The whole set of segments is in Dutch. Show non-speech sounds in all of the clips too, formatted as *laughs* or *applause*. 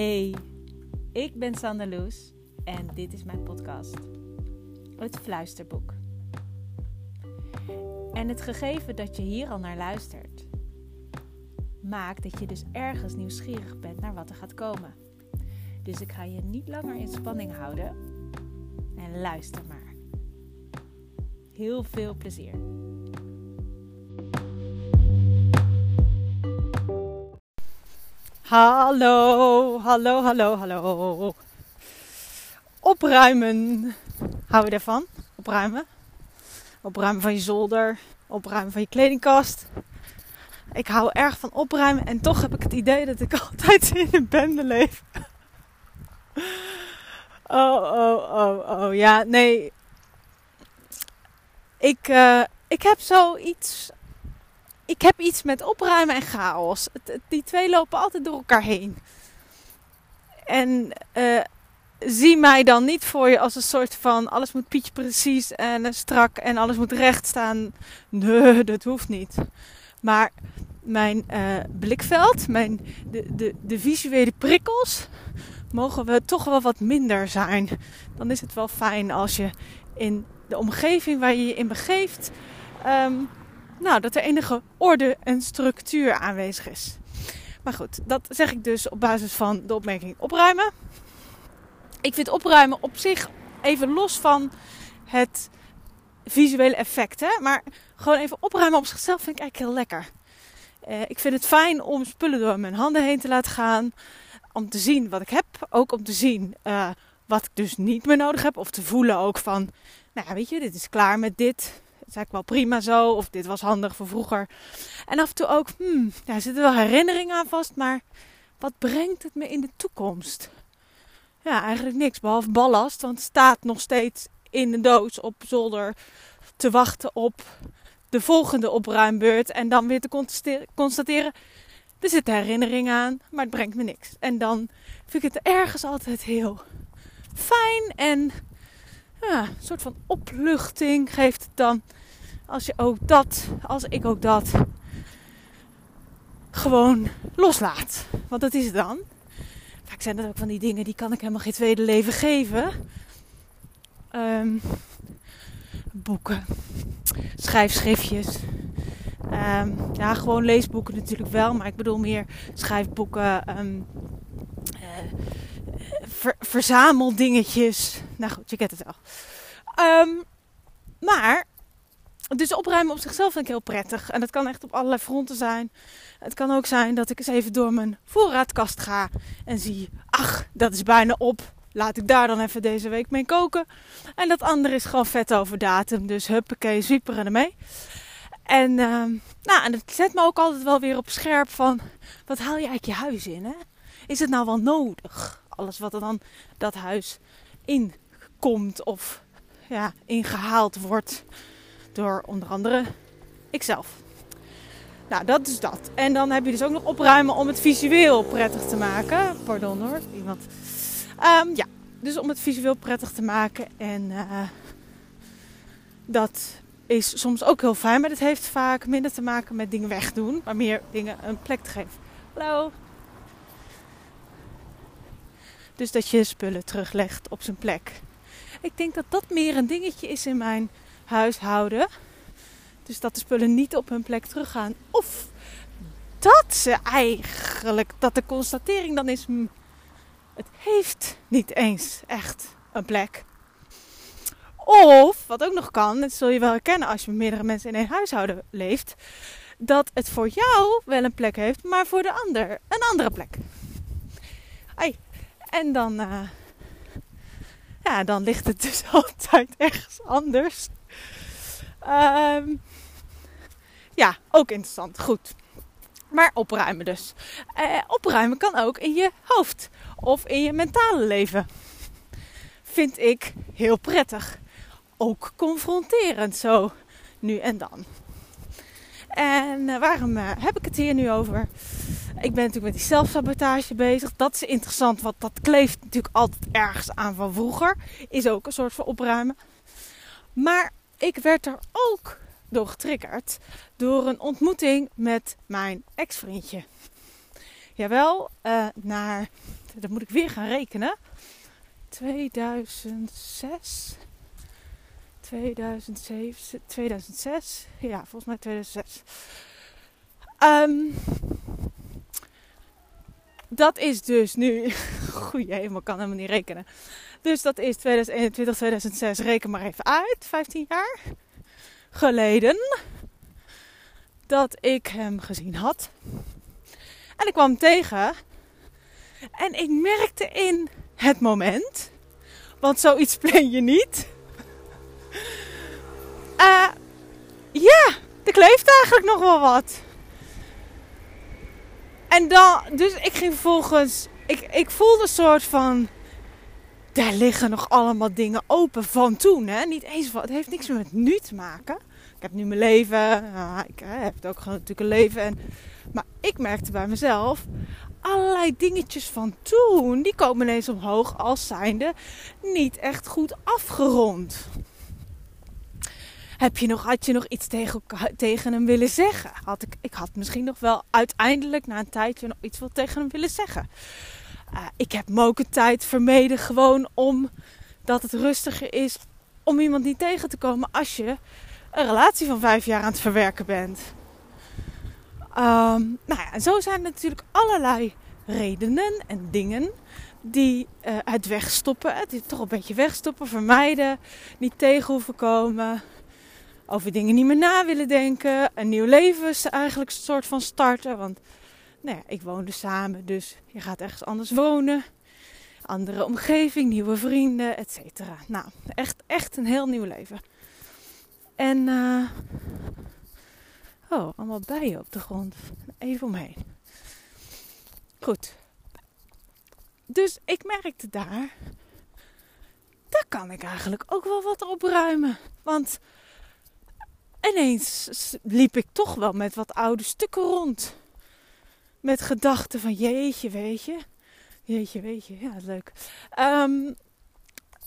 Hey, ik ben Sander Loes en dit is mijn podcast, Het Fluisterboek. En het gegeven dat je hier al naar luistert, maakt dat je dus ergens nieuwsgierig bent naar wat er gaat komen. Dus ik ga je niet langer in spanning houden en luister maar. Heel veel plezier. Hallo, hallo, hallo, hallo. Opruimen. Hou je ervan? Opruimen. Opruimen van je zolder. Opruimen van je kledingkast. Ik hou erg van opruimen en toch heb ik het idee dat ik *laughs* altijd in een bende leef. Oh, oh, oh, oh. Ja, nee. Ik, uh, ik heb zoiets ik heb iets met opruimen en chaos. die twee lopen altijd door elkaar heen. En uh, zie mij dan niet voor je als een soort van alles moet pietje precies en uh, strak en alles moet recht staan. Nee, dat hoeft niet. Maar mijn uh, blikveld, mijn, de, de, de visuele prikkels, mogen we toch wel wat minder zijn. Dan is het wel fijn als je in de omgeving waar je je in begeeft. Um, nou, dat er enige orde en structuur aanwezig is. Maar goed, dat zeg ik dus op basis van de opmerking opruimen. Ik vind opruimen op zich even los van het visuele effect. Hè? Maar gewoon even opruimen op zichzelf vind ik eigenlijk heel lekker. Uh, ik vind het fijn om spullen door mijn handen heen te laten gaan. Om te zien wat ik heb. Ook om te zien uh, wat ik dus niet meer nodig heb. Of te voelen ook van, nou weet je, dit is klaar met dit is eigenlijk wel prima zo. Of dit was handig voor vroeger. En af en toe ook, hmm, ja, er zitten wel herinneringen aan vast. Maar wat brengt het me in de toekomst? Ja, eigenlijk niks. Behalve ballast. Want het staat nog steeds in de doos op zolder te wachten op de volgende opruimbeurt. En dan weer te constateren, er zit herinnering aan, maar het brengt me niks. En dan vind ik het ergens altijd heel fijn en een soort van opluchting geeft het dan als je ook dat, als ik ook dat gewoon loslaat. Want dat is het dan. Vaak zijn dat ook van die dingen die kan ik helemaal geen tweede leven geven. Um, boeken, schrijfschriftjes. Um, ja, gewoon leesboeken natuurlijk wel, maar ik bedoel meer schrijfboeken, um, uh, ver, verzameldingetjes. Nou goed, je kent het wel. maar dus opruimen op zichzelf vind ik heel prettig. En dat kan echt op allerlei fronten zijn. Het kan ook zijn dat ik eens even door mijn voorraadkast ga en zie: ach, dat is bijna op. Laat ik daar dan even deze week mee koken. En dat andere is gewoon vet over datum. Dus huppakee, zwieperen ermee. En, uh, nou, en dat zet me ook altijd wel weer op scherp van... Wat haal je uit je huis in, hè? Is het nou wel nodig? Alles wat er dan dat huis inkomt of ja, ingehaald wordt door onder andere ikzelf. Nou, dat is dat. En dan heb je dus ook nog opruimen om het visueel prettig te maken. Pardon hoor, iemand. Um, ja, dus om het visueel prettig te maken. En uh, dat is soms ook heel fijn, maar het heeft vaak minder te maken met dingen wegdoen, maar meer dingen een plek te geven. Hallo. Dus dat je spullen teruglegt op zijn plek. Ik denk dat dat meer een dingetje is in mijn huishouden. Dus dat de spullen niet op hun plek teruggaan. Of dat ze eigenlijk, dat de constatering dan is, hm, het heeft niet eens echt een plek. Of, wat ook nog kan, dat zul je wel herkennen als je meerdere mensen in één huishouden leeft, dat het voor jou wel een plek heeft, maar voor de ander een andere plek. Ai. En dan, uh, ja, dan ligt het dus *laughs* altijd ergens anders. Um, ja, ook interessant. Goed. Maar opruimen dus. Uh, opruimen kan ook in je hoofd of in je mentale leven. Vind ik heel prettig. Ook confronterend zo nu en dan. En uh, waarom uh, heb ik het hier nu over? Ik ben natuurlijk met die zelfsabotage bezig. Dat is interessant, want dat kleeft natuurlijk altijd ergens aan van vroeger. Is ook een soort van opruimen. Maar ik werd er ook door getriggerd door een ontmoeting met mijn ex-vriendje. jawel, uh, naar, dat moet ik weer gaan rekenen, 2006, 2007, 2006, ja, volgens mij 2006. Um, dat is dus nu, *laughs* goeie helemaal kan helemaal niet rekenen. Dus dat is 2021, 2006, reken maar even uit, 15 jaar geleden dat ik hem gezien had. En ik kwam tegen. En ik merkte in het moment, want zoiets plan je niet. Uh, ja, er kleeft eigenlijk nog wel wat. En dan, dus ik ging vervolgens, ik, ik voelde een soort van, daar liggen nog allemaal dingen open van toen. Hè? Niet eens van, het heeft niks meer met nu te maken. Ik heb nu mijn leven, ik heb ook gewoon natuurlijk een leven. En, maar ik merkte bij mezelf, allerlei dingetjes van toen, die komen ineens omhoog als zijnde niet echt goed afgerond. Heb je nog, had je nog iets tegen, tegen hem willen zeggen? Had ik, ik had misschien nog wel uiteindelijk na een tijdje nog iets wat tegen hem willen zeggen. Uh, ik heb me ook een tijd vermeden gewoon omdat het rustiger is om iemand niet tegen te komen als je een relatie van vijf jaar aan het verwerken bent. Um, nou ja, en zo zijn er natuurlijk allerlei redenen en dingen die uh, het wegstoppen, het toch een beetje wegstoppen, vermijden, niet tegen hoeven komen, over dingen niet meer na willen denken, een nieuw leven eigenlijk een soort van starten. Want nou ja, ik woonde samen, dus je gaat ergens anders wonen. Andere omgeving, nieuwe vrienden, et cetera. Nou, echt, echt een heel nieuw leven. En, uh, oh, allemaal bijen op de grond. Even omheen. Goed. Dus ik merkte daar, daar kan ik eigenlijk ook wel wat opruimen. Want ineens liep ik toch wel met wat oude stukken rond. Met gedachten van jeetje, weet je. Jeetje, weet je. Ja, leuk. Um,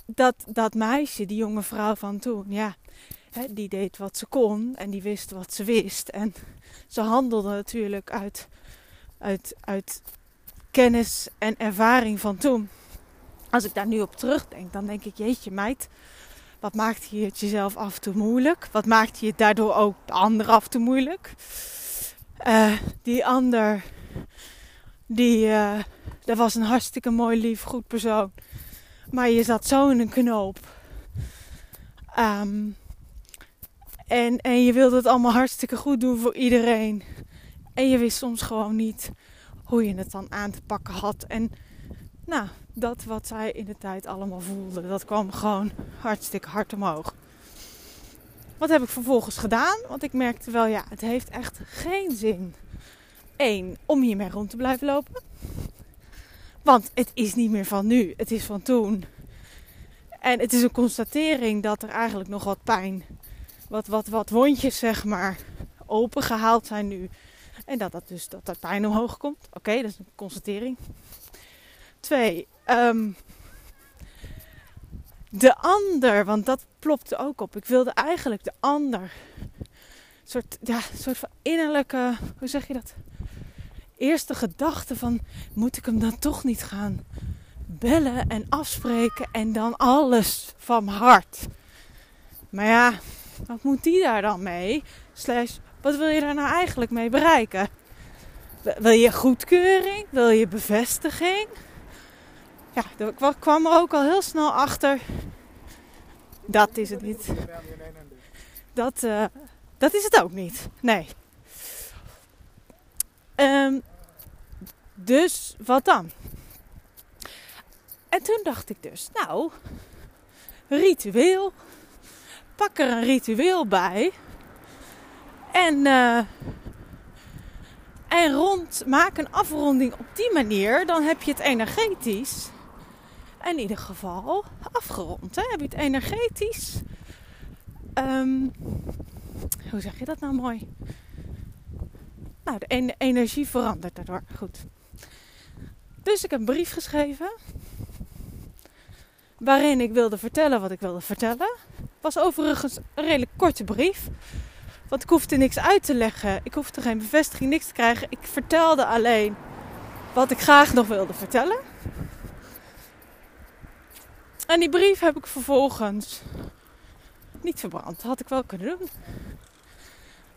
dat, dat meisje, die jonge vrouw van toen, ja. Hè, die deed wat ze kon en die wist wat ze wist. En ze handelde natuurlijk uit, uit, uit kennis en ervaring van toen. Als ik daar nu op terugdenk, dan denk ik, jeetje meid, wat maakt je het jezelf af toe moeilijk? Wat maakt je het daardoor ook de ander af toe moeilijk? Uh, die ander, die, uh, dat was een hartstikke mooi, lief, goed persoon. Maar je zat zo in een knoop. Um, en, en je wilde het allemaal hartstikke goed doen voor iedereen. En je wist soms gewoon niet hoe je het dan aan te pakken had. En nou, dat wat zij in de tijd allemaal voelde, dat kwam gewoon hartstikke hard omhoog. Wat heb ik vervolgens gedaan? Want ik merkte wel, ja, het heeft echt geen zin. Eén, om hiermee rond te blijven lopen. Want het is niet meer van nu, het is van toen. En het is een constatering dat er eigenlijk nog wat pijn, wat, wat, wat wondjes zeg maar, opengehaald zijn nu. En dat, dat dus dat er pijn omhoog komt. Oké, dat is een constatering. Twee, um, de ander, want dat plopte ook op. Ik wilde eigenlijk de ander. Een soort, ja, soort van innerlijke, hoe zeg je dat? Eerste gedachte van, moet ik hem dan toch niet gaan bellen en afspreken en dan alles van hart. Maar ja, wat moet die daar dan mee? Slash, wat wil je daar nou eigenlijk mee bereiken? Wil je goedkeuring? Wil je bevestiging? Ja, ik kwam er ook al heel snel achter. Dat is het niet. Dat, uh, dat is het ook niet. Nee. Um, dus wat dan? En toen dacht ik dus, nou, ritueel. Pak er een ritueel bij. En, uh, en rond, maak een afronding op die manier. Dan heb je het energetisch in ieder geval afgerond. Hè? Heb je het energetisch. Um, hoe zeg je dat nou mooi? Nou, de energie verandert daardoor. Goed. Dus ik heb een brief geschreven. Waarin ik wilde vertellen wat ik wilde vertellen. Was overigens een redelijk korte brief. Want ik hoefde niks uit te leggen. Ik hoefde geen bevestiging, niks te krijgen. Ik vertelde alleen wat ik graag nog wilde vertellen. En die brief heb ik vervolgens niet verbrand. Dat had ik wel kunnen doen.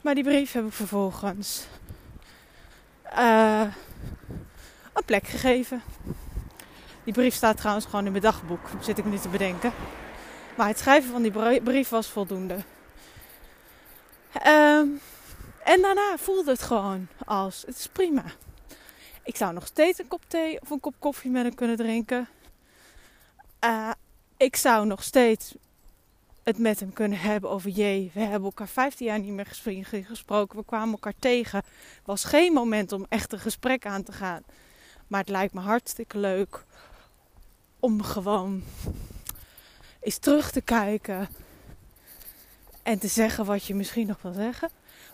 Maar die brief heb ik vervolgens uh, een plek gegeven. Die brief staat trouwens gewoon in mijn dagboek, zit ik nu te bedenken. Maar het schrijven van die brief was voldoende. Uh, en daarna voelde het gewoon als: het is prima. Ik zou nog steeds een kop thee of een kop koffie met hem kunnen drinken. Uh, ik zou nog steeds het met hem kunnen hebben over jee, we hebben elkaar 15 jaar niet meer gesproken. We kwamen elkaar tegen. Was geen moment om echt een gesprek aan te gaan. Maar het lijkt me hartstikke leuk om gewoon eens terug te kijken. En te zeggen wat je misschien nog wil zeggen.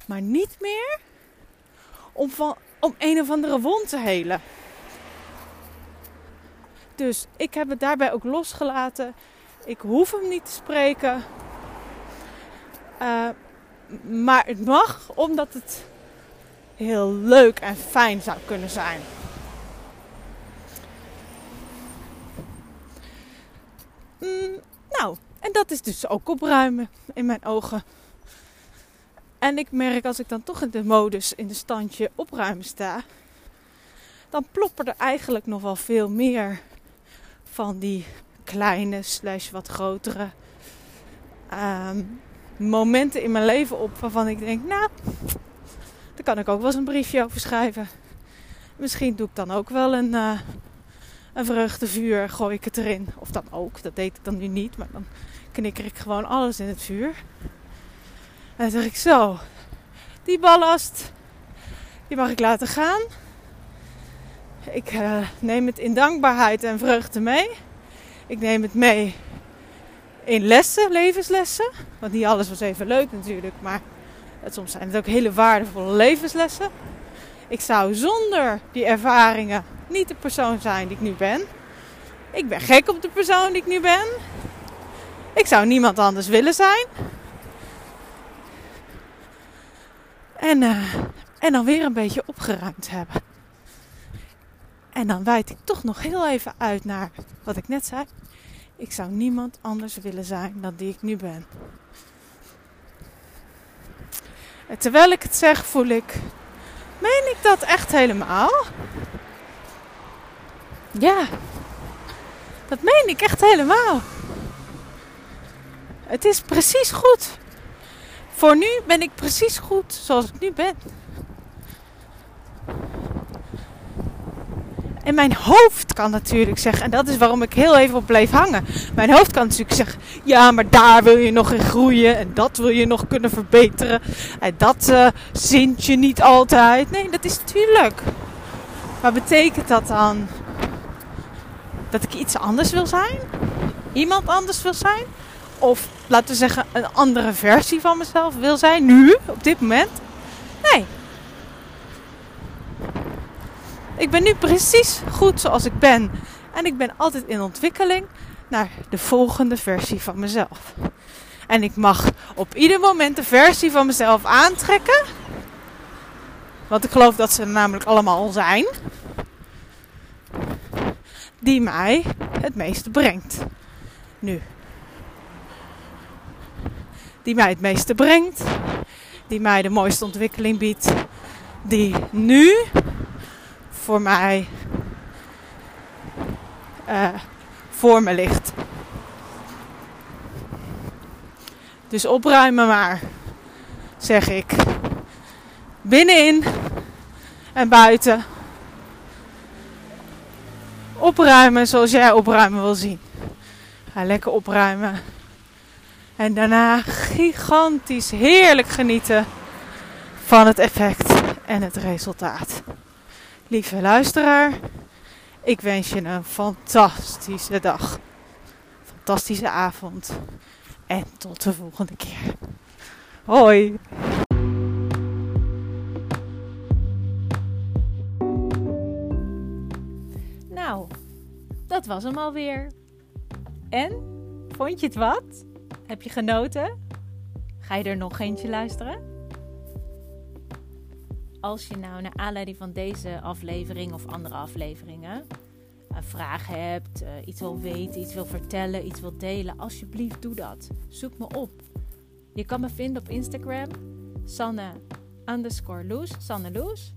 Maar niet meer om, van, om een of andere wond te helen. Dus ik heb het daarbij ook losgelaten. Ik hoef hem niet te spreken. Uh, maar het mag omdat het heel leuk en fijn zou kunnen zijn. Mm, nou, en dat is dus ook opruimen in mijn ogen. En ik merk als ik dan toch in de modus, in de standje opruimen sta, dan ploppen er eigenlijk nog wel veel meer van die kleine slash wat grotere ehm, momenten in mijn leven op waarvan ik denk, nou, daar kan ik ook wel eens een briefje over schrijven. Misschien doe ik dan ook wel een, uh, een vreugdevuur, gooi ik het erin. Of dan ook, dat deed ik dan nu niet, maar dan knikker ik gewoon alles in het vuur. En dan zeg ik zo, die ballast, die mag ik laten gaan. Ik uh, neem het in dankbaarheid en vreugde mee. Ik neem het mee in lessen, levenslessen. Want niet alles was even leuk natuurlijk, maar soms zijn het ook hele waardevolle levenslessen. Ik zou zonder die ervaringen niet de persoon zijn die ik nu ben. Ik ben gek op de persoon die ik nu ben. Ik zou niemand anders willen zijn. En, uh, en dan weer een beetje opgeruimd hebben. En dan wijd ik toch nog heel even uit naar wat ik net zei. Ik zou niemand anders willen zijn dan die ik nu ben. En terwijl ik het zeg, voel ik. Meen ik dat echt helemaal? Ja, dat meen ik echt helemaal. Het is precies goed. Voor nu ben ik precies goed zoals ik nu ben. En mijn hoofd kan natuurlijk zeggen, en dat is waarom ik heel even op bleef hangen. Mijn hoofd kan natuurlijk zeggen, ja, maar daar wil je nog in groeien. En dat wil je nog kunnen verbeteren. En dat uh, zint je niet altijd. Nee, dat is natuurlijk. Maar betekent dat dan dat ik iets anders wil zijn? Iemand anders wil zijn? Of laten we zeggen, een andere versie van mezelf wil zijn, nu, op dit moment? Nee, ik ben nu precies goed zoals ik ben. En ik ben altijd in ontwikkeling naar de volgende versie van mezelf. En ik mag op ieder moment de versie van mezelf aantrekken. Want ik geloof dat ze er namelijk allemaal al zijn. Die mij het meeste brengt. Nu. Die mij het meeste brengt. Die mij de mooiste ontwikkeling biedt. Die nu voor mij uh, voor me ligt. Dus opruimen maar, zeg ik. Binnenin en buiten. Opruimen zoals jij opruimen wil zien. Ga lekker opruimen. En daarna gigantisch heerlijk genieten van het effect en het resultaat. Lieve luisteraar, ik wens je een fantastische dag, fantastische avond en tot de volgende keer. Hoi! Nou, dat was hem alweer. En? Vond je het wat? Heb je genoten? Ga je er nog eentje luisteren? Als je nou naar aanleiding van deze aflevering of andere afleveringen een vraag hebt, uh, iets wil weten, iets wil vertellen, iets wil delen, alsjeblieft doe dat. Zoek me op. Je kan me vinden op Instagram, Sanne underscore Loes, Sanne Loes.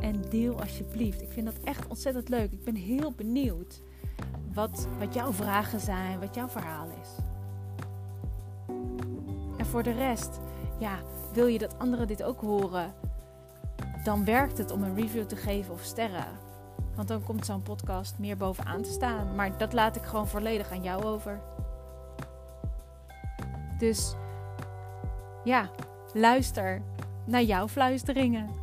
En deel alsjeblieft. Ik vind dat echt ontzettend leuk. Ik ben heel benieuwd wat, wat jouw vragen zijn, wat jouw verhaal is. En voor de rest, ja, wil je dat anderen dit ook horen? Dan werkt het om een review te geven of sterren. Want dan komt zo'n podcast meer bovenaan te staan. Maar dat laat ik gewoon volledig aan jou over. Dus ja, luister naar jouw fluisteringen.